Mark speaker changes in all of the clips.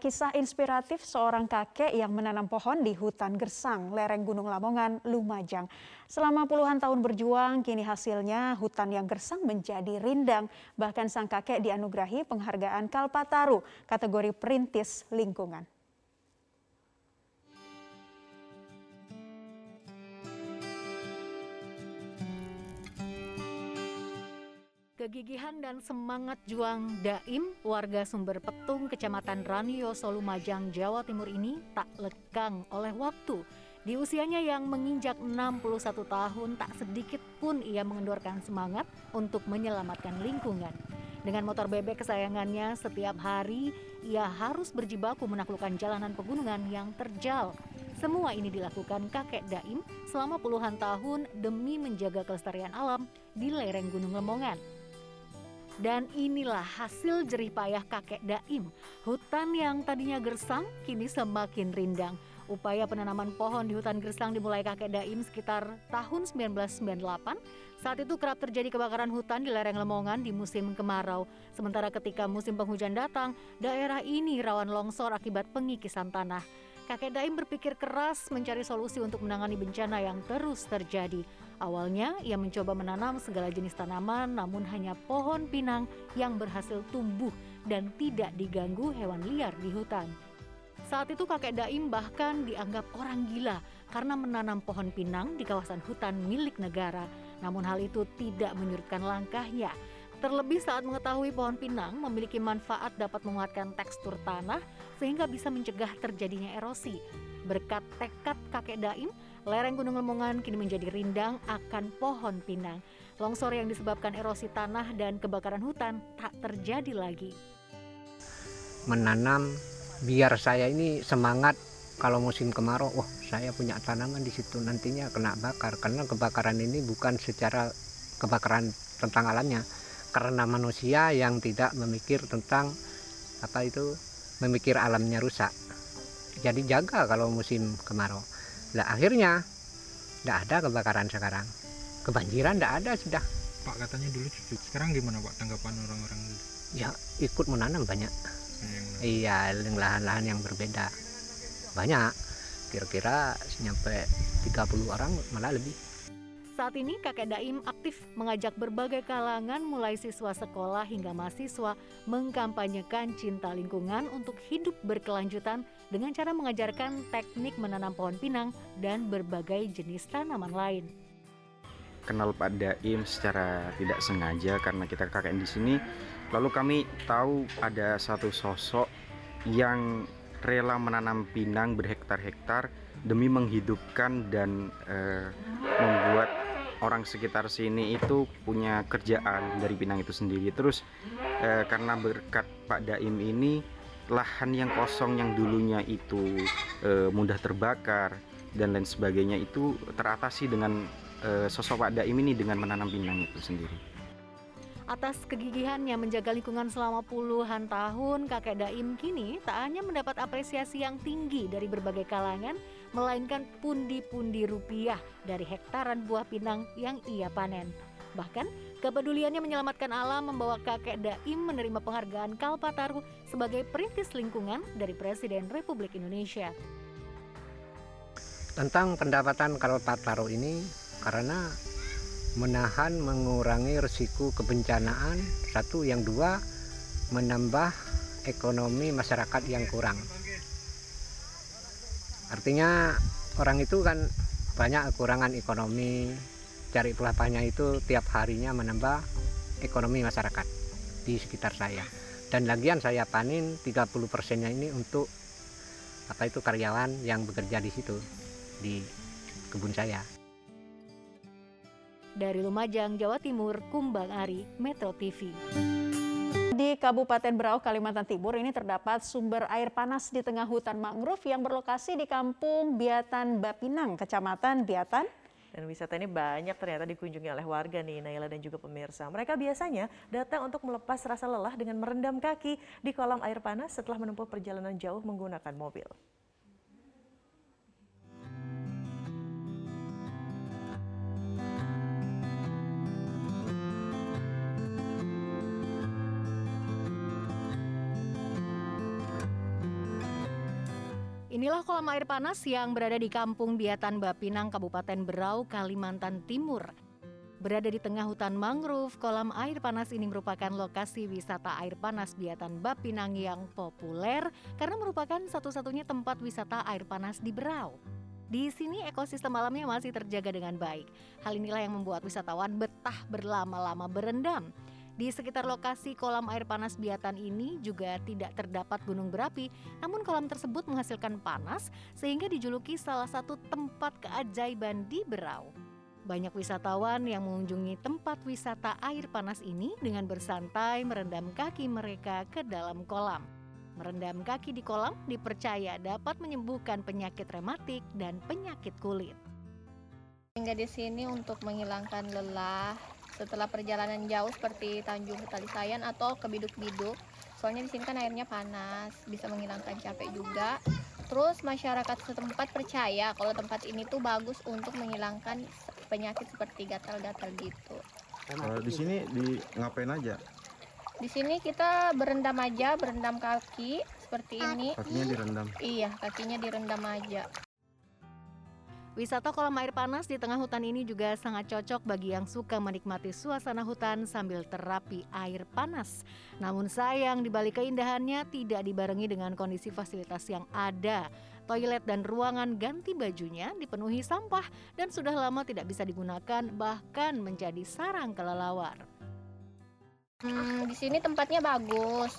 Speaker 1: Kisah inspiratif seorang kakek yang menanam pohon di hutan gersang, lereng Gunung Lamongan, Lumajang. Selama puluhan tahun berjuang, kini hasilnya hutan yang gersang menjadi rindang. Bahkan sang kakek dianugerahi penghargaan Kalpataru, kategori perintis lingkungan.
Speaker 2: Kegigihan dan semangat juang Daim, warga Sumber Petung, Kecamatan Ranio, Solumajang, Jawa Timur ini tak lekang oleh waktu. Di usianya yang menginjak 61 tahun, tak sedikit pun ia mengendorkan semangat untuk menyelamatkan lingkungan. Dengan motor bebek kesayangannya, setiap hari ia harus berjibaku menaklukkan jalanan pegunungan yang terjal. Semua ini dilakukan kakek Daim selama puluhan tahun demi menjaga kelestarian alam di lereng Gunung Lemongan. Dan inilah hasil jerih payah kakek Daim. Hutan yang tadinya gersang kini semakin rindang. Upaya penanaman pohon di hutan gersang dimulai kakek Daim sekitar tahun 1998. Saat itu kerap terjadi kebakaran hutan di lereng Lemongan di musim kemarau. Sementara ketika musim penghujan datang, daerah ini rawan longsor akibat pengikisan tanah. Kakek Daim berpikir keras mencari solusi untuk menangani bencana yang terus terjadi. Awalnya ia mencoba menanam segala jenis tanaman namun hanya pohon pinang yang berhasil tumbuh dan tidak diganggu hewan liar di hutan. Saat itu kakek Daim bahkan dianggap orang gila karena menanam pohon pinang di kawasan hutan milik negara. Namun hal itu tidak menyurutkan langkahnya. Terlebih saat mengetahui pohon pinang memiliki manfaat dapat menguatkan tekstur tanah sehingga bisa mencegah terjadinya erosi. Berkat tekad kakek Daim, Lereng Gunung Lemongan kini menjadi rindang akan pohon pinang. Longsor yang disebabkan erosi tanah dan kebakaran hutan tak terjadi lagi.
Speaker 3: Menanam biar saya ini semangat kalau musim kemarau, wah saya punya tanaman di situ nantinya kena bakar karena kebakaran ini bukan secara kebakaran tentang alamnya, karena manusia yang tidak memikir tentang apa itu memikir alamnya rusak. Jadi jaga kalau musim kemarau. Nah akhirnya tidak ada kebakaran sekarang. Kebanjiran tidak ada sudah.
Speaker 4: Pak katanya dulu cucu. Sekarang gimana Pak tanggapan orang-orang
Speaker 3: Ya ikut menanam banyak. Iya, lahan-lahan yang berbeda. Banyak. Kira-kira sampai 30 orang malah lebih.
Speaker 2: Saat ini kakek Daim aktif mengajak berbagai kalangan mulai siswa sekolah hingga mahasiswa mengkampanyekan cinta lingkungan untuk hidup berkelanjutan dengan cara mengajarkan teknik menanam pohon pinang dan berbagai jenis tanaman lain.
Speaker 5: Kenal Pak Daim secara tidak sengaja karena kita kakek di sini. Lalu kami tahu ada satu sosok yang rela menanam pinang berhektar-hektar demi menghidupkan dan uh, membuat orang sekitar sini itu punya kerjaan dari Pinang itu sendiri. Terus uh, karena berkat Pak Daim ini lahan yang kosong yang dulunya itu uh, mudah terbakar dan lain sebagainya itu teratasi dengan sosok Pak Daim ini dengan menanam pinang itu sendiri.
Speaker 2: Atas kegigihannya menjaga lingkungan selama puluhan tahun, kakek Daim kini tak hanya mendapat apresiasi yang tinggi dari berbagai kalangan, melainkan pundi-pundi rupiah dari hektaran buah pinang yang ia panen. Bahkan, kepeduliannya menyelamatkan alam membawa kakek Daim menerima penghargaan Kalpataru sebagai perintis lingkungan dari Presiden Republik Indonesia.
Speaker 3: Tentang pendapatan Kalpataru ini, karena menahan mengurangi risiko kebencanaan satu yang dua menambah ekonomi masyarakat yang kurang artinya orang itu kan banyak kekurangan ekonomi. Cari pelapahnya itu tiap harinya menambah ekonomi masyarakat di sekitar saya. Dan lagian saya panen 30 persennya ini untuk apa itu karyawan yang bekerja di situ di kebun saya.
Speaker 2: Dari Lumajang, Jawa Timur, Kumbang Ari, Metro TV.
Speaker 1: Di Kabupaten Berau, Kalimantan Timur ini terdapat sumber air panas di tengah hutan mangrove yang berlokasi di Kampung Biatan Bapinang, Kecamatan Biatan,
Speaker 6: dan wisata ini banyak ternyata dikunjungi oleh warga nih, Naila dan juga pemirsa. Mereka biasanya datang untuk melepas rasa lelah dengan merendam kaki di kolam air panas setelah menempuh perjalanan jauh menggunakan mobil.
Speaker 2: Inilah kolam air panas yang berada di Kampung Biatan Bapinang, Kabupaten Berau, Kalimantan Timur. Berada di tengah hutan mangrove, kolam air panas ini merupakan lokasi wisata air panas Biatan Bapinang yang populer karena merupakan satu-satunya tempat wisata air panas di Berau. Di sini ekosistem alamnya masih terjaga dengan baik. Hal inilah yang membuat wisatawan betah berlama-lama berendam. Di sekitar lokasi kolam air panas biatan ini juga tidak terdapat gunung berapi, namun kolam tersebut menghasilkan panas sehingga dijuluki salah satu tempat keajaiban di Berau. Banyak wisatawan yang mengunjungi tempat wisata air panas ini dengan bersantai merendam kaki mereka ke dalam kolam. Merendam kaki di kolam dipercaya dapat menyembuhkan penyakit rematik dan penyakit kulit.
Speaker 7: Hingga di sini untuk menghilangkan lelah, setelah perjalanan jauh seperti Tanjung Talisayan atau ke Biduk-Biduk. Soalnya di sini kan airnya panas, bisa menghilangkan capek juga. Terus masyarakat setempat percaya kalau tempat ini tuh bagus untuk menghilangkan penyakit seperti gatal-gatal gitu.
Speaker 8: Kalau di sini di ngapain aja?
Speaker 7: Di sini kita berendam aja, berendam kaki seperti ini.
Speaker 8: Kakinya direndam.
Speaker 7: Iya, kakinya direndam aja.
Speaker 2: Wisata kolam air panas di tengah hutan ini juga sangat cocok bagi yang suka menikmati suasana hutan sambil terapi air panas. Namun sayang di balik keindahannya tidak dibarengi dengan kondisi fasilitas yang ada. Toilet dan ruangan ganti bajunya dipenuhi sampah dan sudah lama tidak bisa digunakan bahkan menjadi sarang kelelawar.
Speaker 7: Hmm, di sini tempatnya bagus.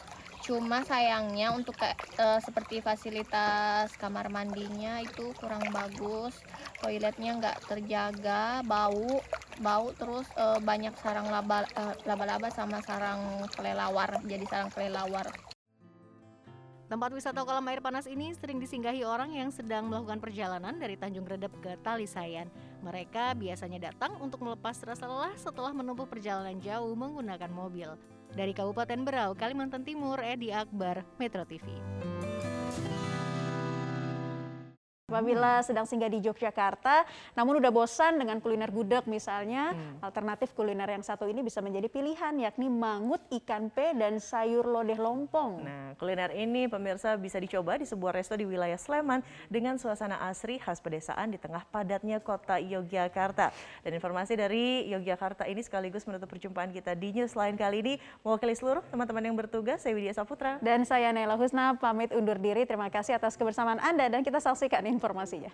Speaker 7: Cuma sayangnya untuk kayak eh, seperti fasilitas kamar mandinya itu kurang bagus. Toiletnya nggak terjaga, bau, bau terus eh, banyak sarang laba eh, laba-laba sama sarang kelelawar, jadi sarang kelelawar.
Speaker 2: Tempat wisata kolam air panas ini sering disinggahi orang yang sedang melakukan perjalanan dari Tanjung Redep ke Talisayan. Mereka biasanya datang untuk melepas rasa lelah setelah menempuh perjalanan jauh menggunakan mobil. Dari Kabupaten Berau, Kalimantan Timur, Edi Akbar, Metro TV.
Speaker 1: Apabila sedang singgah di Yogyakarta, namun udah bosan dengan kuliner gudeg misalnya,
Speaker 6: Hmm.
Speaker 1: alternatif kuliner yang satu ini bisa menjadi pilihan yakni mangut ikan pe dan sayur lodeh lompong.
Speaker 6: Nah, kuliner ini pemirsa bisa dicoba di sebuah resto di wilayah Sleman dengan suasana asri khas pedesaan di tengah padatnya kota Yogyakarta. Dan informasi dari Yogyakarta ini sekaligus menutup perjumpaan kita di news lain kali ini. Mewakili seluruh teman-teman yang bertugas, saya Widya Saputra.
Speaker 1: Dan saya Nela Husna pamit undur diri. Terima kasih atas kebersamaan Anda dan kita saksikan informasinya.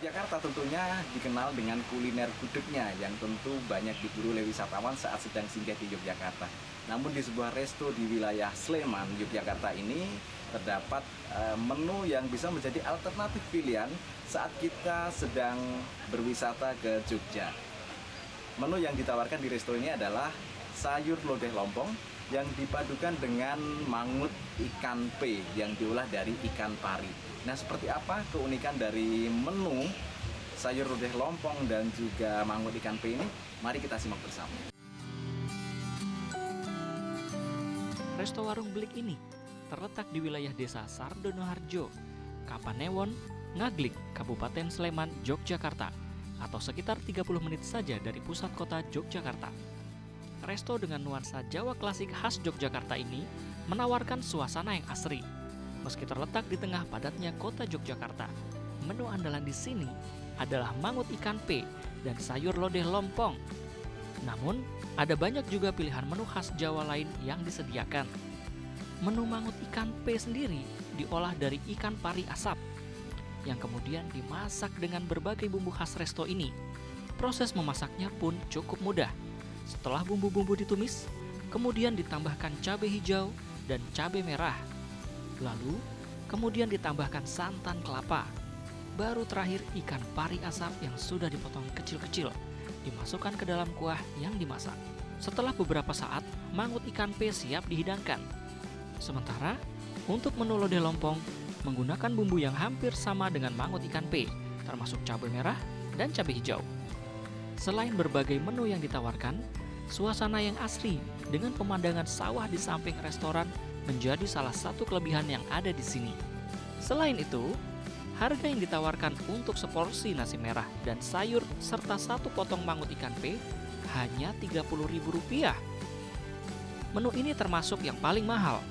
Speaker 9: Jakarta tentunya dikenal dengan kuliner gudegnya yang tentu banyak diburu oleh wisatawan saat sedang singgah di Yogyakarta. Namun di sebuah resto di wilayah Sleman, Yogyakarta ini terdapat eh, menu yang bisa menjadi alternatif pilihan saat kita sedang berwisata ke Jogja. Menu yang ditawarkan di resto ini adalah sayur lodeh lompong yang dipadukan dengan mangut ikan pe yang diolah dari ikan pari. Nah, seperti apa keunikan dari menu sayur lodeh lompong dan juga mangut ikan pe ini? Mari kita simak bersama.
Speaker 10: Resto warung belik ini terletak di wilayah desa Sardonoharjo, Kapanewon, Ngaglik, Kabupaten Sleman, Yogyakarta, atau sekitar 30 menit saja dari pusat kota Yogyakarta. Resto dengan nuansa Jawa klasik khas Yogyakarta ini menawarkan suasana yang asri. Meski terletak di tengah padatnya kota Yogyakarta, menu andalan di sini adalah mangut ikan pe dan sayur lodeh lompong. Namun, ada banyak juga pilihan menu khas Jawa lain yang disediakan. Menu mangut ikan pe sendiri diolah dari ikan pari asap yang kemudian dimasak dengan berbagai bumbu khas resto ini. Proses memasaknya pun cukup mudah. Setelah bumbu-bumbu ditumis, kemudian ditambahkan cabai hijau dan cabai merah. Lalu, kemudian ditambahkan santan kelapa. Baru terakhir ikan pari asap yang sudah dipotong kecil-kecil dimasukkan ke dalam kuah yang dimasak. Setelah beberapa saat, mangut ikan pe siap dihidangkan. Sementara, untuk menu lodeh lompong, menggunakan bumbu yang hampir sama dengan mangut ikan pe, termasuk cabai merah dan cabai hijau. Selain berbagai menu yang ditawarkan, suasana yang asri dengan pemandangan sawah di samping restoran menjadi salah satu kelebihan yang ada di sini. Selain itu, Harga yang ditawarkan untuk seporsi nasi merah dan sayur serta satu potong mangut ikan pe hanya Rp30.000. Menu ini termasuk yang paling mahal.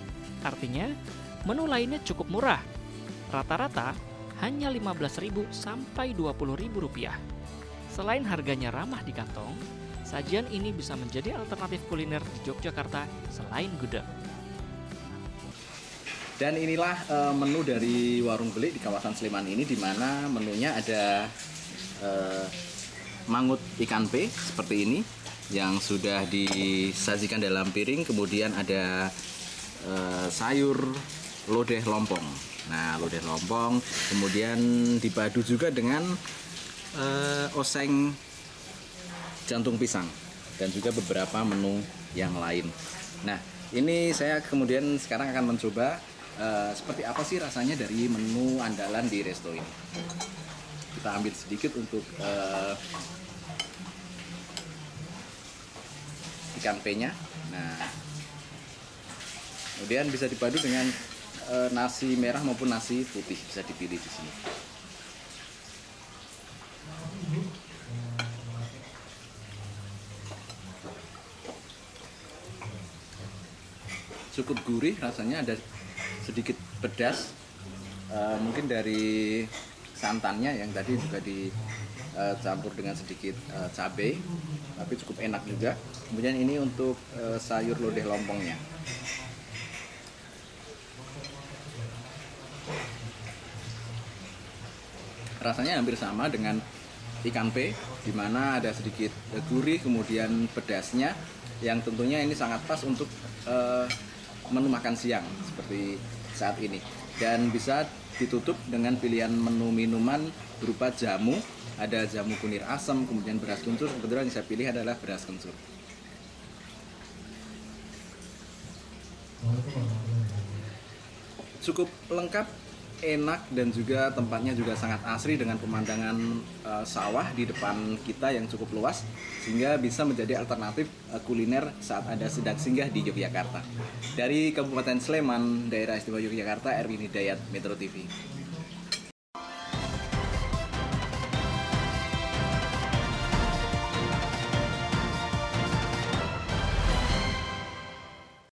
Speaker 10: Artinya, menu lainnya cukup murah. Rata-rata hanya Rp15.000 sampai Rp20.000. Selain harganya ramah di kantong, sajian ini bisa menjadi alternatif kuliner di Yogyakarta selain gudeg.
Speaker 9: Dan inilah uh, menu dari warung belik di kawasan Sleman ini di mana menunya ada uh, mangut ikan pe seperti ini yang sudah disajikan dalam piring, kemudian ada uh, sayur lodeh lompong. Nah, lodeh lompong kemudian dipadu juga dengan uh, oseng jantung pisang dan juga beberapa menu yang lain. Nah, ini saya kemudian sekarang akan mencoba uh, seperti apa sih rasanya dari menu andalan di resto ini. Kita ambil sedikit untuk uh, ikan pe-nya. Nah, kemudian bisa dipadu dengan uh, nasi merah maupun nasi putih bisa dipilih di sini. Cukup gurih rasanya ada sedikit pedas uh, mungkin dari santannya yang tadi juga dicampur dengan sedikit cabai tapi cukup enak juga kemudian ini untuk sayur lodeh lompongnya rasanya hampir sama dengan ikan pe di mana ada sedikit gurih kemudian pedasnya yang tentunya ini sangat pas untuk uh, menu makan siang seperti saat ini. Dan bisa ditutup dengan pilihan menu minuman berupa jamu. Ada jamu kunir asam kemudian beras kencur. Kebetulan yang saya pilih adalah beras kencur. Cukup lengkap enak dan juga tempatnya juga sangat asri dengan pemandangan uh, sawah di depan kita yang cukup luas sehingga bisa menjadi alternatif uh, kuliner saat ada sedang singgah di Yogyakarta. Dari Kabupaten Sleman, Daerah Istimewa Yogyakarta, Erwin Hidayat, Metro TV.